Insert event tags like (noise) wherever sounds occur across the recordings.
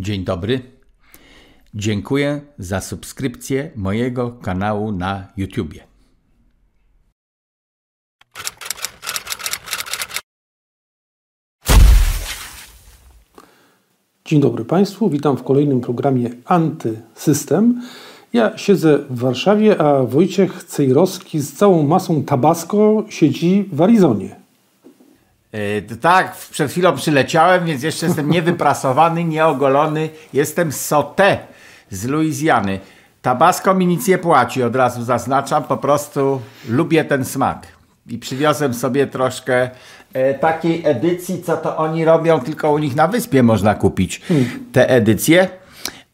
Dzień dobry. Dziękuję za subskrypcję mojego kanału na YouTubie. Dzień dobry Państwu, witam w kolejnym programie Antysystem. Ja siedzę w Warszawie, a Wojciech Cejrowski z całą masą tabasco siedzi w Arizonie. Yy, tak, przed chwilą przyleciałem, więc jeszcze jestem niewyprasowany, nieogolony. Jestem sote z Luizjany. Tabasco mi nic nie płaci, od razu zaznaczam. Po prostu lubię ten smak. I przywiozłem sobie troszkę e, takiej edycji, co to oni robią, tylko u nich na wyspie można kupić te edycje.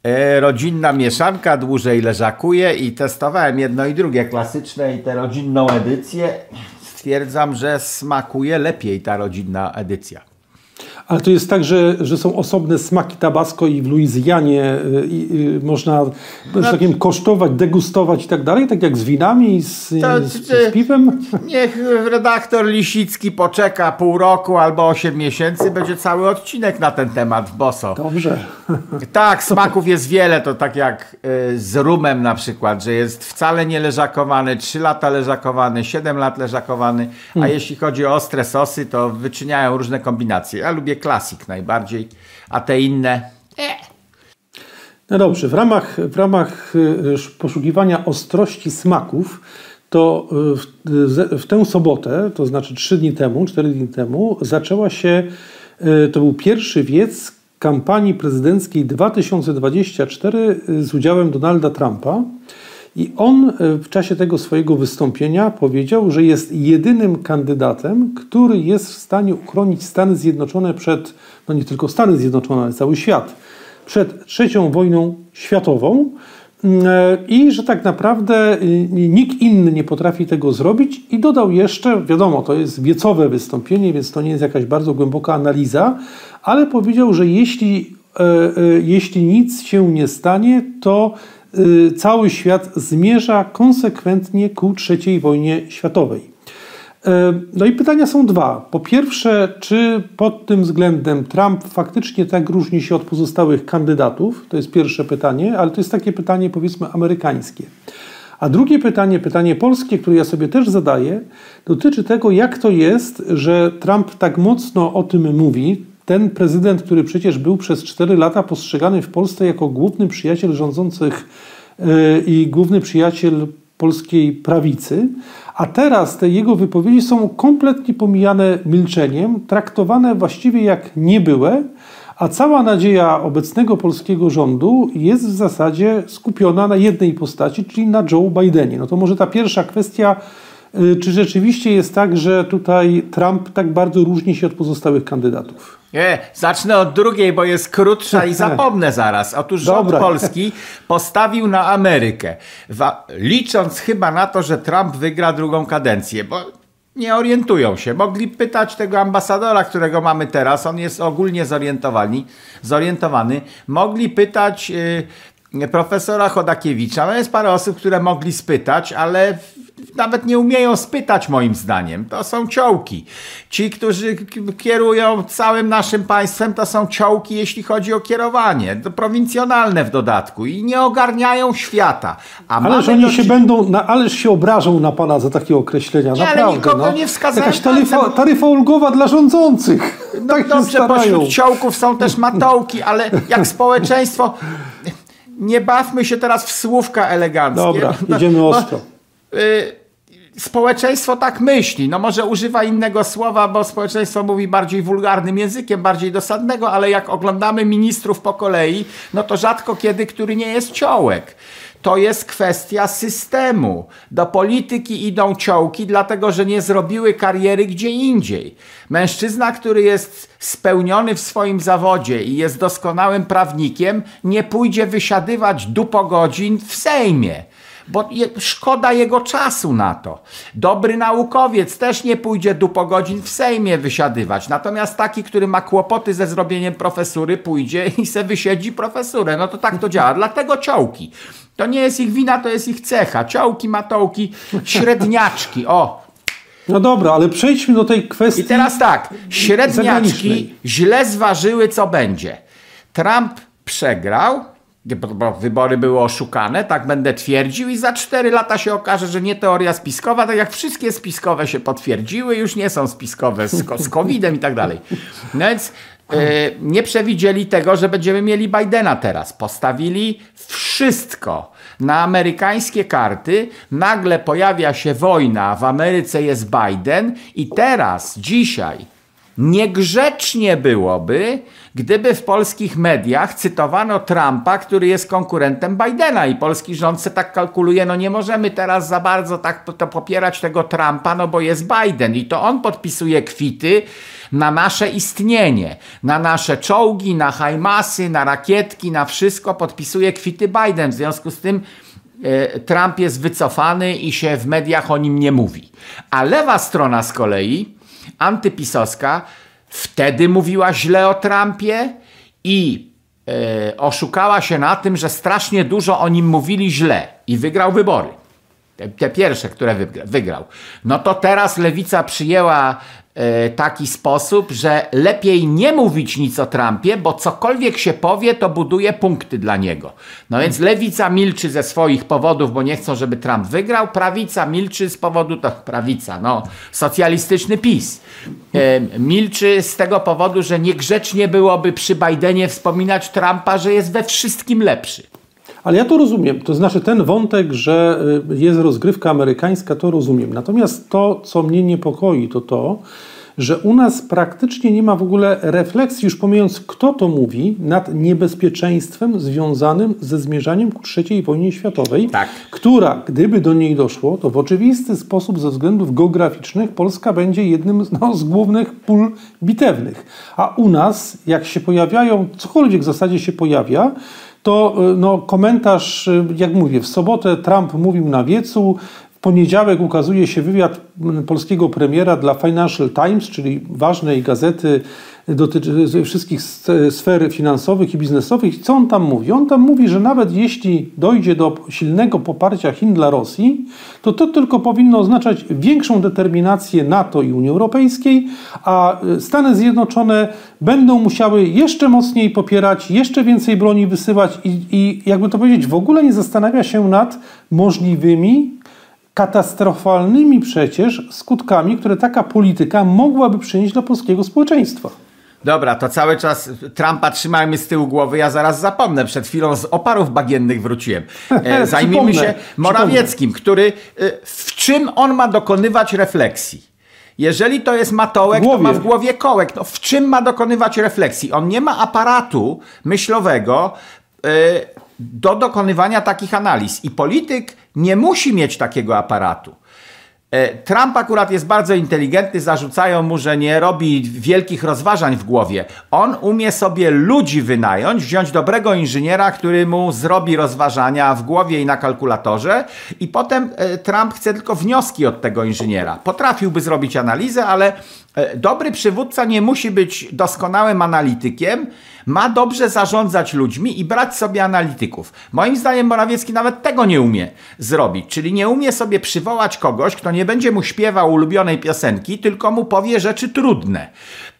E, rodzinna mieszanka dłużej leżakuje i testowałem jedno i drugie klasyczne i tę rodzinną edycję. Stwierdzam, że smakuje lepiej ta rodzinna edycja. Ale to jest tak, że, że są osobne smaki tabasco i w Luizjanie y, y, można no, że tak powiem, kosztować, degustować i tak dalej, tak jak z winami, z, To, z, z piwem. Niech redaktor Lisicki poczeka pół roku albo 8 miesięcy, będzie cały odcinek na ten temat w Boso. Dobrze. Tak, smaków jest wiele, to tak jak y, z rumem na przykład, że jest wcale nie leżakowany, 3 lata leżakowany, 7 lat leżakowany, a jeśli chodzi o ostre sosy, to wyczyniają różne kombinacje. Ja lubię klasik najbardziej, a te inne... No dobrze, w ramach, w ramach sz- poszukiwania ostrości smaków, to y, w, w tę sobotę, to znaczy trzy dni temu, cztery dni temu, zaczęła się, y, to był pierwszy wiec kampanii prezydenckiej 2024 z udziałem Donalda Trumpa. I on y, w czasie tego swojego wystąpienia powiedział, że jest jedynym kandydatem, który jest w stanie uchronić Stany Zjednoczone przed, no nie tylko Stany Zjednoczone, ale cały świat, przed trzecią wojną światową. E, i że tak naprawdę y, nikt inny nie potrafi tego zrobić. I dodał jeszcze, wiadomo, to jest wiecowe wystąpienie, więc to nie jest jakaś bardzo głęboka analiza, ale powiedział, że jeśli, e, e, jeśli nic się nie stanie, to cały świat zmierza konsekwentnie ku trzeciej wojnie światowej. E, No i pytania są dwa. Po pierwsze, czy pod tym względem Trump faktycznie tak różni się od pozostałych kandydatów? To jest pierwsze pytanie, ale to jest takie pytanie powiedzmy amerykańskie. A drugie pytanie, pytanie polskie, które ja sobie też zadaję, dotyczy tego, jak to jest, że Trump tak mocno o tym mówi. Ten prezydent, który przecież był przez 4 lata postrzegany w Polsce jako główny przyjaciel rządzących e, i główny przyjaciel polskiej prawicy, a teraz te jego wypowiedzi są kompletnie pomijane milczeniem, traktowane właściwie jak niebyłe, a cała nadzieja obecnego polskiego rządu jest w zasadzie skupiona na jednej postaci, czyli na Joe Bidenie. No to może ta pierwsza kwestia, y, czy rzeczywiście jest tak, że tutaj Trump tak bardzo różni się od pozostałych kandydatów? Nie, zacznę od drugiej, bo jest krótsza i (laughs) zapomnę zaraz. Otóż rząd Dobra. polski postawił na Amerykę, licząc chyba na to, że Trump wygra drugą kadencję, bo nie orientują się. Mogli pytać tego ambasadora, którego mamy teraz, on jest ogólnie zorientowany, zorientowany. Mogli pytać y, profesora Chodakiewicza. No jest parę osób, które mogli spytać, ale nawet nie umieją spytać moim zdaniem. To są ciołki. Ci, którzy kierują całym naszym państwem, to są ciołki, jeśli chodzi o kierowanie. To prowincjonalne w dodatku i nie ogarniają świata. A Ależ oni do się będą, na, ależ się obrażą na pana za takie określenia, Nie, ale naprawdę. nikogo no. nie wskazałem Jakaś taryfa, taryfa ulgowa dla rządzących. No tak dobrze, pośród ciołków są też (laughs) matołki, ale jak społeczeństwo... Nie bawmy się teraz w słówka eleganckie. Dobra, (laughs) No, jedziemy no, ostro. Y, społeczeństwo tak myśli. No może używa innego słowa, bo społeczeństwo mówi bardziej wulgarnym językiem, bardziej dosadnego, ale jak oglądamy ministrów po kolei, no to rzadko kiedy, który nie jest ciołek. To jest kwestia systemu. Do polityki idą ciołki, dlatego że nie zrobiły kariery gdzie indziej. Mężczyzna, który jest spełniony w swoim zawodzie i jest doskonałym prawnikiem, nie pójdzie wysiadywać dupogodzin w Sejmie bo je, szkoda jego czasu na to. Dobry naukowiec też nie pójdzie dupo godzin w Sejmie wysiadywać. Natomiast taki, który ma kłopoty ze zrobieniem profesury, pójdzie i se wysiedzi profesurę. No to tak to działa. Dlatego ciołki. To nie jest ich wina, to jest ich cecha. Ciołki, matołki, średniaczki. O, No dobra, ale przejdźmy do tej kwestii. i teraz tak, średniaczki źle zważyły, co będzie. Trump przegrał, wybory były oszukane, tak będę twierdził i za cztery lata się okaże, że nie teoria spiskowa, tak jak wszystkie spiskowe się potwierdziły, już nie są spiskowe z, z COVID-em i tak dalej. No więc yy, nie przewidzieli tego, że będziemy mieli Bidena teraz. Postawili wszystko na amerykańskie karty, nagle pojawia się wojna, w Ameryce jest Biden i teraz, dzisiaj, Niegrzecznie byłoby, gdyby w polskich mediach cytowano Trumpa, który jest konkurentem Bidena i polski rząd se tak kalkuluje, no nie możemy teraz za bardzo tak to popierać tego Trumpa, no bo jest Biden i to on podpisuje kwity na nasze istnienie, na nasze czołgi, na hajmasy, na rakietki, na wszystko podpisuje kwity Biden. W związku z tym e, Trump jest wycofany i się w mediach o nim nie mówi. A lewa strona z kolei antypisowska wtedy mówiła źle o Trumpie i e, oszukała się na tym, że strasznie dużo o nim mówili źle i wygrał wybory. Te, te pierwsze, które wygrał. No to teraz lewica przyjęła taki sposób, że lepiej nie mówić nic o Trumpie, bo cokolwiek się powie, to buduje punkty dla niego. No więc lewica milczy ze swoich powodów, bo nie chcą, żeby Trump wygrał, prawica milczy z powodu, to prawica, no, socjalistyczny PiS. E, milczy z tego powodu, że niegrzecznie byłoby przy Bidenie wspominać Trumpa, że jest we wszystkim lepszy. Ale ja to rozumiem. To znaczy ten wątek, że y, jest rozgrywka amerykańska, to rozumiem. Natomiast to, co mnie niepokoi, to to, że u nas praktycznie nie ma w ogóle refleksji, już pomijając kto to mówi, nad niebezpieczeństwem związanym ze zmierzaniem ku III wojnie światowej, tak. która, gdyby do niej doszło, to w oczywisty sposób ze względów geograficznych Polska będzie jednym (laughs) no, z głównych pól bitewnych. A u nas, jak się pojawiają, cokolwiek w zasadzie się pojawia, to y, no, komentarz, y, jak mówię, w sobotę Trump mówił na wiecu, poniedziałek ukazuje się wywiad polskiego premiera dla Financial Times, czyli ważnej gazety dotyczy wszystkich sfer finansowych i biznesowych. Co on tam mówi? On tam mówi, że nawet jeśli dojdzie do silnego poparcia Chin dla Rosji, to to tylko powinno oznaczać większą determinację NATO i Unii Europejskiej, a Stany Zjednoczone będą musiały jeszcze mocniej popierać, jeszcze więcej broni wysyłać i, i jakby to powiedzieć, w ogóle nie zastanawia się nad możliwymi katastrofalnymi przecież skutkami, które taka polityka mogłaby przynieść dla polskiego społeczeństwa. Dobra, to cały czas Trumpa trzymajmy z tyłu głowy, ja zaraz zapomnę. Przed chwilą z oparów bagiennych wróciłem. (laughs) E, zajmijmy się Morawieckim, który e, w czym on ma dokonywać refleksji? Jeżeli to jest matołek, to ma w głowie kołek. No, w czym ma dokonywać refleksji? On nie ma aparatu myślowego e, do dokonywania takich analiz. I polityk nie musi mieć takiego aparatu. E, Trump akurat jest bardzo inteligentny, zarzucają mu, że nie robi wielkich rozważań w głowie. On umie sobie ludzi wynająć, wziąć dobrego inżyniera, który mu zrobi rozważania w głowie i na kalkulatorze, i potem e, Trump chce tylko wnioski od tego inżyniera. Potrafiłby zrobić analizę, ale e, dobry przywódca nie musi być doskonałym analitykiem, ma dobrze zarządzać ludźmi i brać sobie analityków. Moim zdaniem Morawiecki nawet tego nie umie zrobić, czyli nie umie sobie przywołać kogoś, kto nie będzie mu śpiewał ulubionej piosenki, tylko mu powie rzeczy trudne.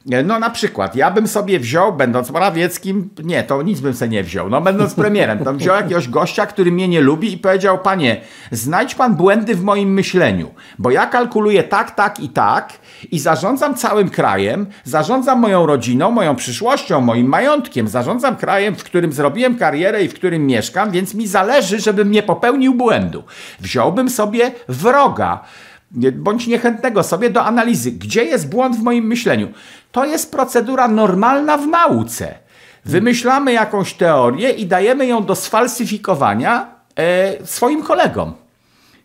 No na przykład, ja bym sobie wziął, będąc Morawieckim, nie, to nic bym sobie nie wziął, no będąc premierem, to wziął jakiegoś gościa, który mnie nie lubi i powiedział, panie, znajdź pan błędy w moim myśleniu, bo ja kalkuluję tak, tak i tak i zarządzam całym krajem, zarządzam moją rodziną, moją przyszłością, moim majątkiem, zarządzam krajem, w którym zrobiłem karierę i w którym mieszkam, więc mi zależy, żebym nie popełnił błędu. Wziąłbym sobie wroga, bądź niechętnego sobie do analizy, gdzie jest błąd w moim myśleniu. To jest procedura normalna w nauce. Wymyślamy jakąś teorię i dajemy ją do sfalsyfikowania e, swoim kolegom,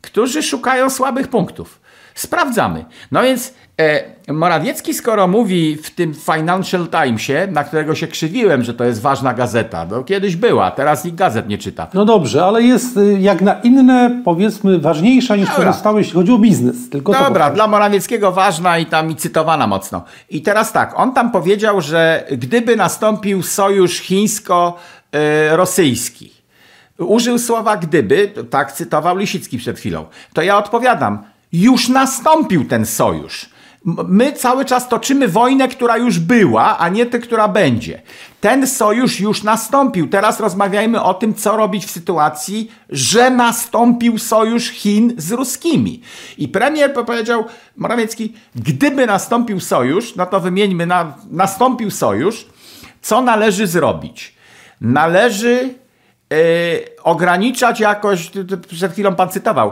którzy szukają słabych punktów. Sprawdzamy. No więc e, Morawiecki, skoro mówi w tym Financial Timesie, na którego się krzywiłem, że to jest ważna gazeta, no kiedyś była, teraz nikt gazet nie czyta. No dobrze, ale jest y, jak na inne, powiedzmy, ważniejsza niż Dobra. pozostałe, jeśli chodzi o biznes. Tylko Dobra, dla Morawieckiego ważna i tam i cytowana mocno. I teraz tak, on tam powiedział, że gdyby nastąpił sojusz chińsko-rosyjski, użył słowa gdyby, tak cytował Lisicki przed chwilą, to ja odpowiadam, już nastąpił ten sojusz. My cały czas toczymy wojnę, która już była, a nie tę, która będzie. Ten sojusz już nastąpił. Teraz rozmawiajmy o tym, co robić w sytuacji, że nastąpił sojusz Chin z ruskimi. I premier powiedział, Morawiecki, gdyby nastąpił sojusz, no to wymieńmy, na, nastąpił sojusz, co należy zrobić? Należy Yy, ograniczać jakoś, przed chwilą pan cytował.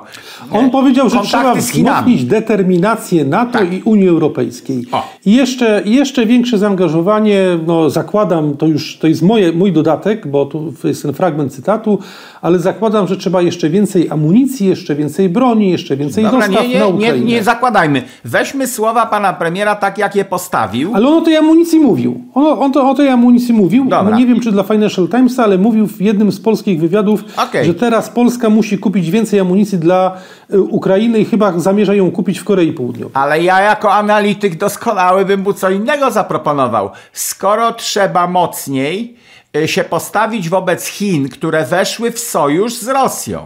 On powiedział, że trzeba wzmocnić determinację NATO tak. i Unii Europejskiej. O. I jeszcze, jeszcze większe zaangażowanie, no zakładam, to już to jest moje, mój dodatek, bo tu jest ten fragment cytatu, ale zakładam, że trzeba jeszcze więcej amunicji, jeszcze więcej broni, jeszcze więcej Dobra, dostaw nie, nie, na Ukrainę. Nie, nie zakładajmy. Weźmy słowa pana premiera tak, jak je postawił. Ale on o tej amunicji mówił. On, on to, o tej amunicji mówił. No, nie wiem, czy dla Financial Timesa, ale mówił w jednym z polskich wywiadów, okay. że teraz Polska musi kupić więcej amunicji dla y, Ukrainy i chyba zamierza ją kupić w Korei Południowej. Ale ja jako analityk doskonały bym mu co innego zaproponował. Skoro trzeba mocniej y, się postawić wobec Chin, które weszły w sojusz z Rosją,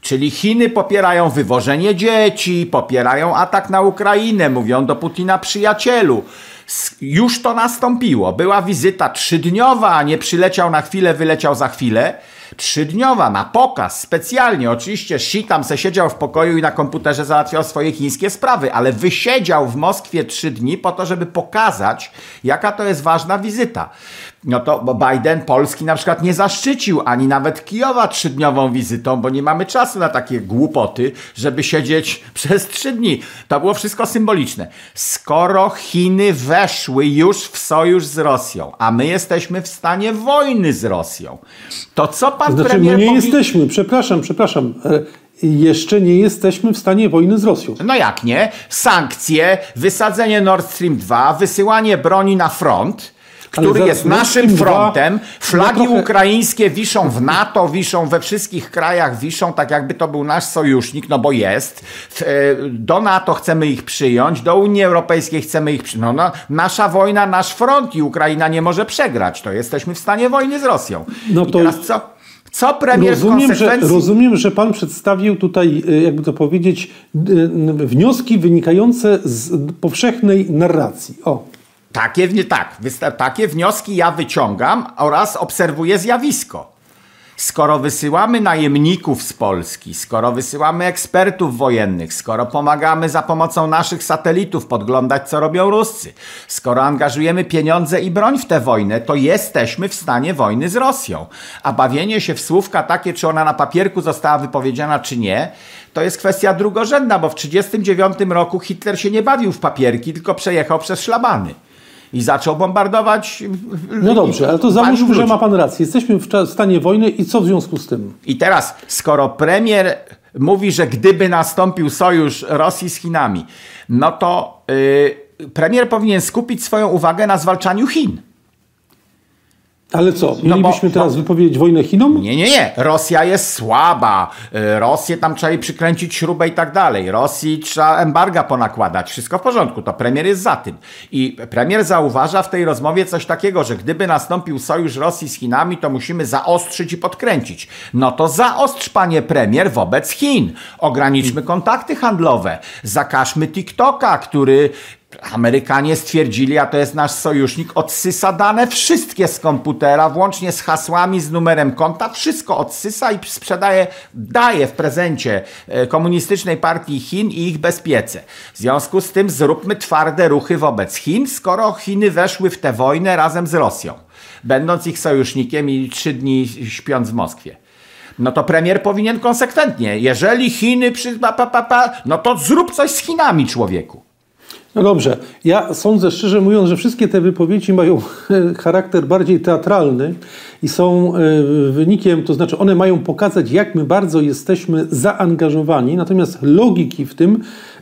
Czyli Chiny popierają wywożenie dzieci, popierają atak na Ukrainę, mówią do Putina przyjacielu. Już to nastąpiło. Była wizyta trzydniowa, nie przyleciał na chwilę, wyleciał za chwilę trzydniowa na pokaz, specjalnie. Oczywiście Xi tam se siedział w pokoju i na komputerze załatwiał swoje chińskie sprawy, ale wysiedział w Moskwie trzy dni po to, żeby pokazać, jaka to jest ważna wizyta no to Biden Polski na przykład nie zaszczycił ani nawet Kijowa trzydniową wizytą, bo nie mamy czasu na takie głupoty, żeby siedzieć (laughs) przez trzy dni. To było wszystko symboliczne. Skoro Chiny weszły już w sojusz z Rosją, a my jesteśmy w stanie wojny z Rosją, to co pan znaczy, premier... my nie jesteśmy, przepraszam, przepraszam e, jeszcze nie jesteśmy w stanie wojny z Rosją. No jak nie? Sankcje, wysadzenie Nord Stream 2, wysyłanie broni na front który jest naszym frontem. Flagi trochę... ukraińskie wiszą w NATO, wiszą we wszystkich krajach, wiszą tak jakby to był nasz sojusznik, no bo jest. E, do NATO chcemy ich przyjąć, do Unii Europejskiej chcemy ich przyjąć. No, no, nasza wojna, nasz front i Ukraina nie może przegrać. To jesteśmy w stanie wojny z Rosją. No to... I teraz co? Co premier rozumiem, konsekwencji... że, rozumiem, że pan przedstawił tutaj, e, jakby to powiedzieć, wnioski wynikające z powszechnej narracji. O. Takie, tak, takie wnioski ja wyciągam oraz obserwuję zjawisko. Skoro wysyłamy najemników z Polski, skoro wysyłamy ekspertów wojennych, skoro pomagamy za pomocą naszych satelitów podglądać, co robią Ruscy, skoro angażujemy pieniądze i broń w tę wojnę, to jesteśmy w stanie wojny z Rosją. A bawienie się w słówka takie, czy ona na papierku została wypowiedziana, czy nie, to jest kwestia drugorzędna, bo w 1939 roku Hitler się nie bawił w papierki, tylko przejechał przez szlabany i zaczął bombardować. No dobrze, ale to załóżmy, że ma pan rację. Jesteśmy w stanie wojny i co w związku z tym? I teraz, skoro premier mówi, że gdyby nastąpił sojusz Rosji z Chinami, no to yy, premier powinien skupić swoją uwagę na zwalczaniu Chin. Ale co, mielibyśmy no bo, teraz no, wypowiedzieć wojnę Chinom? Nie, nie, nie. Rosja jest słaba. Y, Rosję tam trzeba jej przykręcić śrubę i tak dalej. Rosji trzeba embarga ponakładać. Wszystko w porządku. To premier jest za tym. I premier zauważa w tej rozmowie coś takiego, że gdyby nastąpił sojusz Rosji z Chinami, to musimy zaostrzyć i podkręcić. No to zaostrz, panie premier, wobec Chin. Ograniczmy kontakty handlowe. Zakażmy TikToka, który Amerykanie stwierdzili, a to jest nasz sojusznik, odsysa dane wszystkie z komputera, włącznie z hasłami, z numerem konta, wszystko odsysa i sprzedaje, daje w prezencie e, komunistycznej partii Chin i ich bezpiece. W związku z tym zróbmy twarde ruchy wobec Chin, skoro Chiny weszły w tę wojnę razem z Rosją, będąc ich sojusznikiem i trzy dni śpiąc w Moskwie no to premier powinien konsekwentnie. Jeżeli Chiny przy, pa, pa, pa, no to zrób coś z Chinami, człowieku. No dobrze, ja sądzę szczerze mówiąc, że wszystkie te wypowiedzi mają (laughs) charakter bardziej teatralny i są e, wynikiem, to znaczy one mają pokazać, jak my bardzo jesteśmy zaangażowani, natomiast logiki w tym,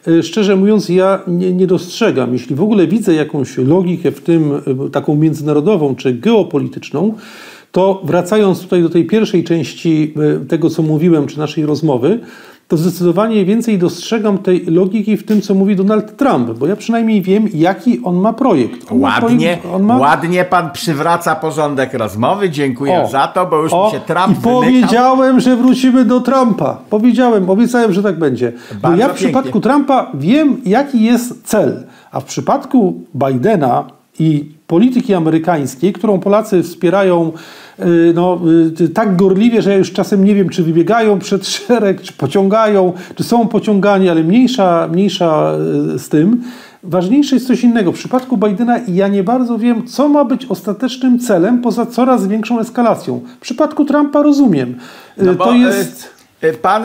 e, szczerze mówiąc, ja nie, nie dostrzegam. Jeśli w ogóle widzę jakąś logikę w tym, e, taką międzynarodową czy geopolityczną, to wracając tutaj do tej pierwszej części tego, co mówiłem, czy naszej rozmowy, to zdecydowanie więcej dostrzegam tej logiki w tym, co mówi Donald Trump, bo ja przynajmniej wiem, jaki on ma projekt. On ładnie, ma ma... ładnie pan przywraca porządek rozmowy, dziękuję o, za to, bo już o, mi się Trump I powiedziałem, że wrócimy do Trumpa. Powiedziałem, obiecałem, że tak będzie. Bardzo bo ja w pięknie. przypadku Trumpa wiem, jaki jest cel, a w przypadku Bidena i polityki amerykańskiej, którą Polacy wspierają y, no, y, tak gorliwie, że ja już czasem nie wiem, czy wybiegają przed (laughs) szereg, czy pociągają, czy są pociągani, ale mniejsza, mniejsza y, z tym. Ważniejsze jest coś innego. W przypadku Bidena ja nie bardzo wiem, co ma być ostatecznym celem poza coraz większą eskalacją. W przypadku Trumpa rozumiem. No to jest... Pan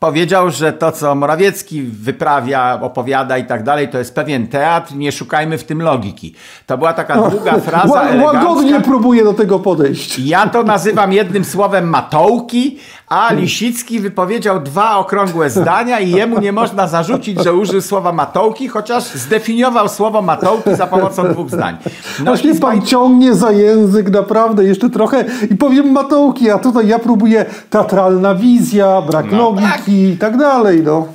powiedział, że to, co Morawiecki wyprawia, opowiada i tak dalej, to jest pewien teatr, nie szukajmy w tym logiki. To była taka długa fraza Łagodnie próbuje do tego podejść. Ja to nazywam jednym słowem matołki, a Lisicki wypowiedział dwa okrągłe zdania i jemu nie można zarzucić, że użył słowa matołki, chociaż zdefiniował słowo matołki za pomocą dwóch zdań. No Właśnie pan ciągnie za język naprawdę jeszcze trochę i powiem matołki, a tutaj ja próbuję teatralna wizja, brak no, logiki tak. I tak dalej. No.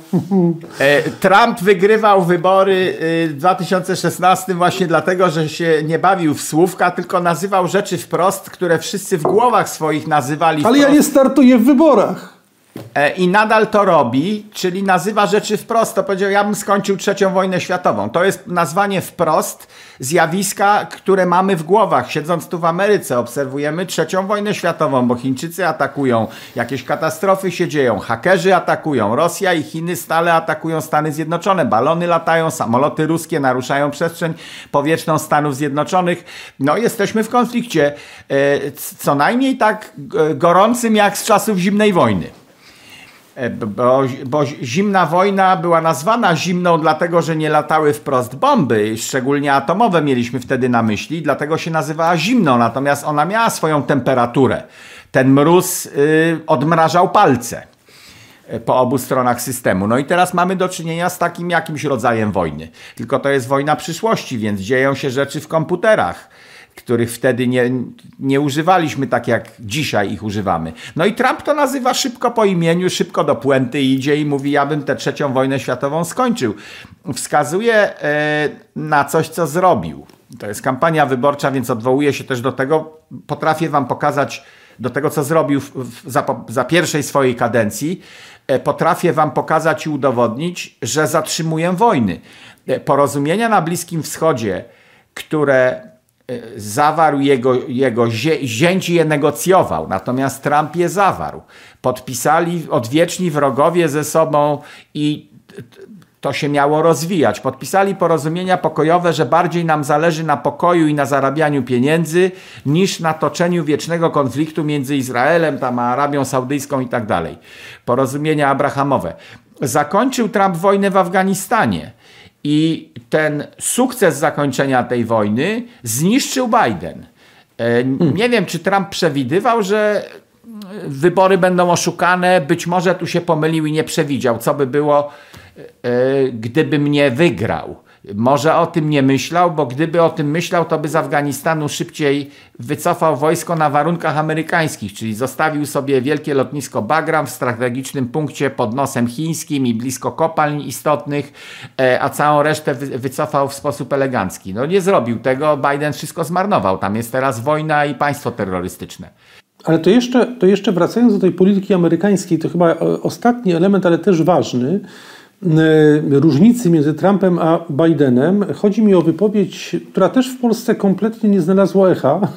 E, Trump wygrywał wybory e, w 2016 właśnie dlatego, że się nie bawił w słówka, tylko nazywał rzeczy wprost, które wszyscy w głowach swoich nazywali Ale wprost. ja nie startuję w wyborach I nadal to robi, czyli nazywa rzeczy wprost. To powiedział, ja bym skończył trzecią wojnę światową. To jest nazwanie wprost zjawiska, które mamy w głowach. Siedząc tu w Ameryce, obserwujemy trzecią wojnę światową, bo Chińczycy atakują, jakieś katastrofy się dzieją, hakerzy atakują, Rosja i Chiny stale atakują Stany Zjednoczone, balony latają, samoloty ruskie naruszają przestrzeń powietrzną Stanów Zjednoczonych. No, jesteśmy w konflikcie, e, co najmniej tak e, gorącym jak z czasów zimnej wojny. E, bo, bo, zimna wojna była nazwana zimną, dlatego że nie latały wprost bomby, szczególnie atomowe mieliśmy wtedy na myśli, dlatego się nazywała zimną, natomiast ona miała swoją temperaturę. Ten mróz y, odmrażał palce e, po obu stronach systemu. No i teraz mamy do czynienia z takim jakimś rodzajem wojny. Tylko to jest wojna przyszłości, więc dzieją się rzeczy w komputerach których wtedy nie, nie używaliśmy tak jak dzisiaj ich używamy. No i Trump to nazywa szybko po imieniu, szybko do puenty idzie i mówi, ja bym tę trzecią wojnę światową skończył. Wskazuje e, na coś, co zrobił. To jest kampania wyborcza, więc odwołuje się też do tego. Potrafię wam pokazać do tego, co zrobił w, w, za, za pierwszej swojej kadencji. E, potrafię wam pokazać i udowodnić, że zatrzymuję wojny. E, porozumienia na Bliskim Wschodzie, które zawarł jego, jego zięć je negocjował, natomiast Trump je zawarł. Podpisali odwieczni wrogowie ze sobą i to się miało rozwijać. Podpisali porozumienia pokojowe, że bardziej nam zależy na pokoju i na zarabianiu pieniędzy niż na toczeniu wiecznego konfliktu między Izraelem, tam a Arabią Saudyjską i tak dalej. Porozumienia abrahamowe. Zakończył Trump wojnę w Afganistanie i ten sukces zakończenia tej wojny zniszczył Biden. E, nie wiem, czy Trump przewidywał, że wybory będą oszukane. Być może tu się pomylił i nie przewidział, co by było, e, gdyby mnie wygrał. Może o tym nie myślał, bo gdyby o tym myślał, to by z Afganistanu szybciej wycofał wojsko na warunkach amerykańskich, czyli zostawił sobie wielkie lotnisko Bagram w strategicznym punkcie pod nosem chińskim i blisko kopalń istotnych, e, a całą resztę wycofał w sposób elegancki. No nie zrobił tego, Biden wszystko zmarnował. Tam jest teraz wojna i państwo terrorystyczne. Ale to jeszcze, to jeszcze wracając do tej polityki amerykańskiej, to chyba ostatni element, ale też ważny, E, różnicy między Trumpem a Bidenem. Chodzi mi o wypowiedź, która też w Polsce kompletnie nie znalazła echa,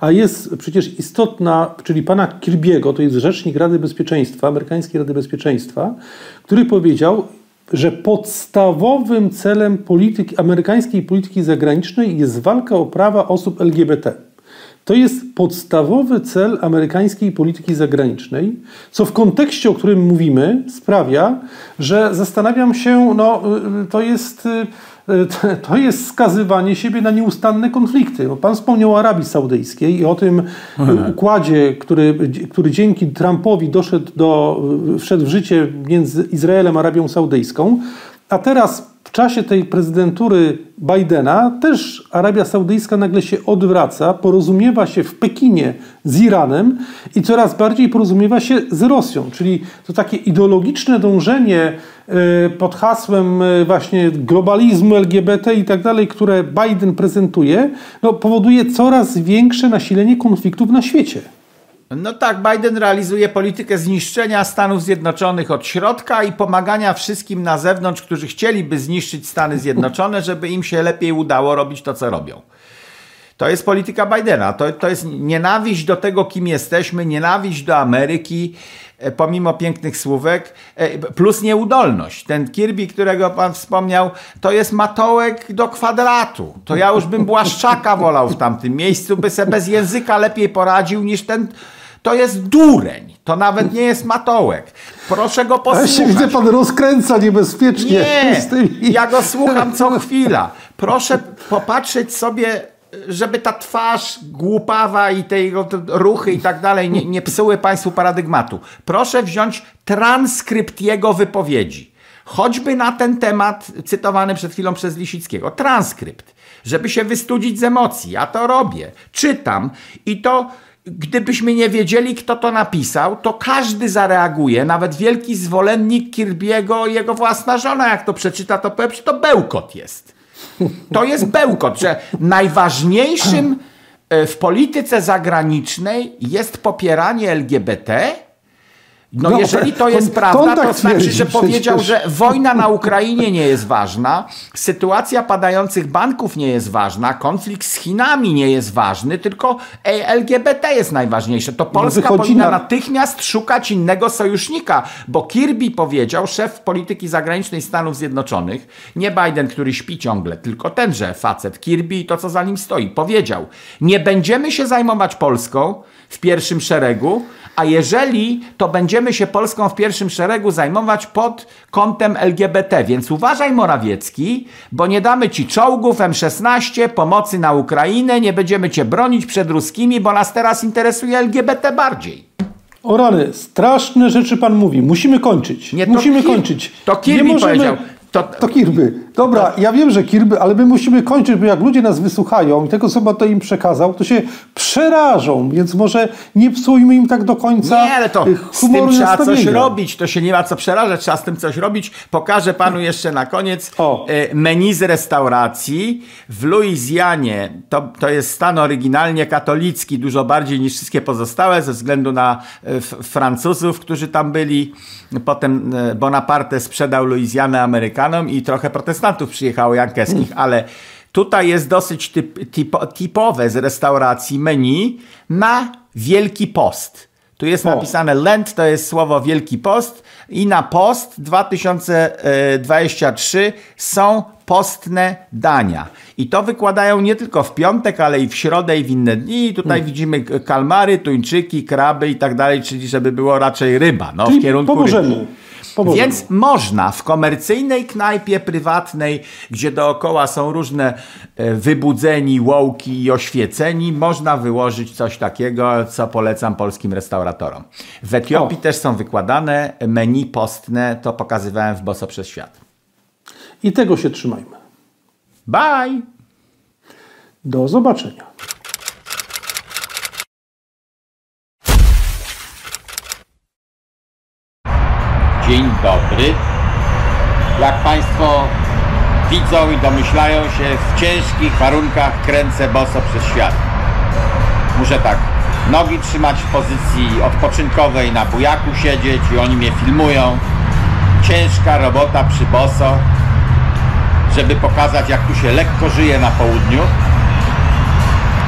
a jest przecież istotna, czyli pana Kirby'ego, to jest rzecznik Rady Bezpieczeństwa, amerykańskiej Rady Bezpieczeństwa, który powiedział, że podstawowym celem polityki, amerykańskiej polityki zagranicznej jest walka o prawa osób LGBT. To jest podstawowy cel amerykańskiej polityki zagranicznej, co w kontekście, o którym mówimy, sprawia, że zastanawiam się, no to jest, to jest skazywanie siebie na nieustanne konflikty. Pan wspomniał o Arabii Saudyjskiej i o tym układzie, który, który dzięki Trumpowi doszedł do, wszedł w życie między Izraelem a Arabią Saudyjską, a teraz w czasie tej prezydentury Bidena też Arabia Saudyjska nagle się odwraca, porozumiewa się w Pekinie z Iranem i coraz bardziej porozumiewa się z Rosją. Czyli to takie ideologiczne dążenie e, pod hasłem e, właśnie globalizmu, LGBT i tak dalej, które Biden prezentuje, no, powoduje coraz większe nasilenie konfliktów na świecie. No tak, Biden realizuje politykę zniszczenia Stanów Zjednoczonych od środka i pomagania wszystkim na zewnątrz, którzy chcieliby zniszczyć Stany Zjednoczone, żeby im się lepiej udało robić to, co robią. To jest polityka Bidena. To, to jest nienawiść do tego, kim jesteśmy, nienawiść do Ameryki, e, pomimo pięknych słówek, e, plus nieudolność. Ten Kirby, którego pan wspomniał, to jest matołek do kwadratu. To ja już bym Błaszczaka wolał w tamtym miejscu, by se bez języka lepiej poradził niż ten to jest dureń. To nawet nie jest matołek. Proszę go posłuchać. Ja się widzę, pan rozkręca niebezpiecznie. Nie, ja go słucham co chwila. Proszę popatrzeć sobie, żeby ta twarz głupawa i te jego ruchy i tak dalej nie, nie psuły państwu paradygmatu. Proszę wziąć transkrypt jego wypowiedzi. Choćby na ten temat cytowany przed chwilą przez Lisickiego. Transkrypt. Żeby się wystudzić z emocji. Ja to robię. Czytam i to Gdybyśmy nie wiedzieli, kto to napisał, to każdy zareaguje, nawet wielki zwolennik Kirby'ego jego własna żona, jak to przeczyta, to powie, że to bełkot jest. To jest bełkot, że najważniejszym e, w polityce zagranicznej jest popieranie LGBT, no, no jeżeli to jest prawda, to znaczy, że powiedział, że wojna na Ukrainie nie jest ważna, sytuacja padających banków nie jest ważna, konflikt z Chinami nie jest ważny, tylko LGBT jest najważniejsze. To no, Polska no powinna na... natychmiast szukać innego sojusznika, bo Kirby powiedział, szef polityki zagranicznej Stanów Zjednoczonych, nie Biden, który śpi ciągle, tylko tenże facet, Kirby i to, co za nim stoi, powiedział, nie będziemy się zajmować Polską w pierwszym szeregu, a jeżeli, to będziemy się Polską w pierwszym szeregu zajmować pod kątem LGBT. Więc uważaj, Morawiecki, bo nie damy ci czołgów M16, pomocy na Ukrainę, nie będziemy cię bronić przed ruskimi, bo nas teraz interesuje LGBT bardziej. O rany, straszne rzeczy pan mówi. Musimy kończyć. Nie, Musimy kończyć. To Kirby nie możemy, powiedział. To, to Kirby. Dobra, ja wiem, że Kirby, ale my musimy kończyć, bo jak ludzie nas wysłuchają i tego, co to im przekazał, to się przerażą, więc może nie psujmy im tak do końca Nie, ale to z tym trzeba coś robić, to się nie ma co przerażać, trzeba z tym coś robić. Pokażę panu jeszcze na koniec o. E, menu z restauracji. W Luizjanie to, to jest stan oryginalnie katolicki, dużo bardziej niż wszystkie pozostałe, ze względu na e, Francuzów, którzy tam byli. Potem e, Bonaparte sprzedał Luizjanę Amerykanom i trochę protestantów przyjechało jankeskich, hmm. ale tutaj jest dosyć typ, typ, typowe z restauracji menu na Wielki Post. Tu jest o. napisane Lent, to jest słowo Wielki Post i na Post 2023 są postne dania. I to wykładają nie tylko w piątek, ale i w środę i w inne dni. I tutaj hmm. widzimy kalmary, tuńczyki, kraby i tak dalej, czyli żeby było raczej ryba, no, czyli w kierunku ryby. Więc można w komercyjnej knajpie prywatnej, gdzie dookoła są różne e, wybudzeni, łołki i oświeceni, można wyłożyć coś takiego, co polecam polskim restauratorom. W Etiopii o. też są wykładane menu postne, to pokazywałem w Boso przez świat. I tego się trzymajmy. Bye! Do zobaczenia. Dzień dobry. Jak Państwo widzą i domyślają się, w ciężkich warunkach kręcę boso przez świat. Muszę tak nogi trzymać w pozycji odpoczynkowej, na bujaku siedzieć i oni mnie filmują. Ciężka robota przy boso, żeby pokazać jak tu się lekko żyje na południu.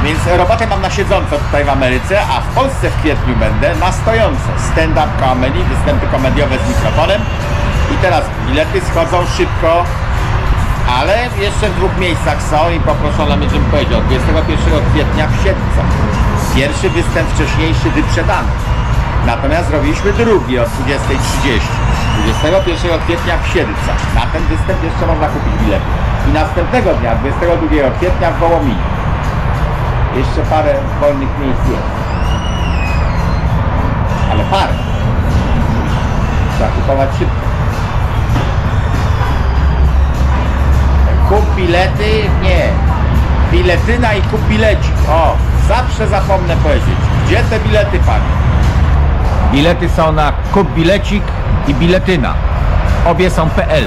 Więc robotę mam na siedząco tutaj w Ameryce, a w Polsce w kwietniu będę na stojąco. Stand-up comedy, występy komediowe z mikrofonem. I teraz bilety schodzą szybko, ale jeszcze w dwóch miejscach są i poproszono mnie, żebym powiedział. 21 kwietnia w Siedlcach. Pierwszy występ wcześniejszy wyprzedany. Natomiast zrobiliśmy drugi o 20.30. 21 kwietnia w Siedlcach. Na ten występ jeszcze można kupić bilety. I następnego dnia, 22 kwietnia w Wołominie. Jeszcze parę wolnych miejsc jest. Ale parę. Trzeba kupować szybko. Kup bilety? Nie. Biletyna i kup bilecik. O, zawsze zapomnę powiedzieć. Gdzie te bilety, panie? Bilety są na kup bilecik i biletyna. Obie są PL.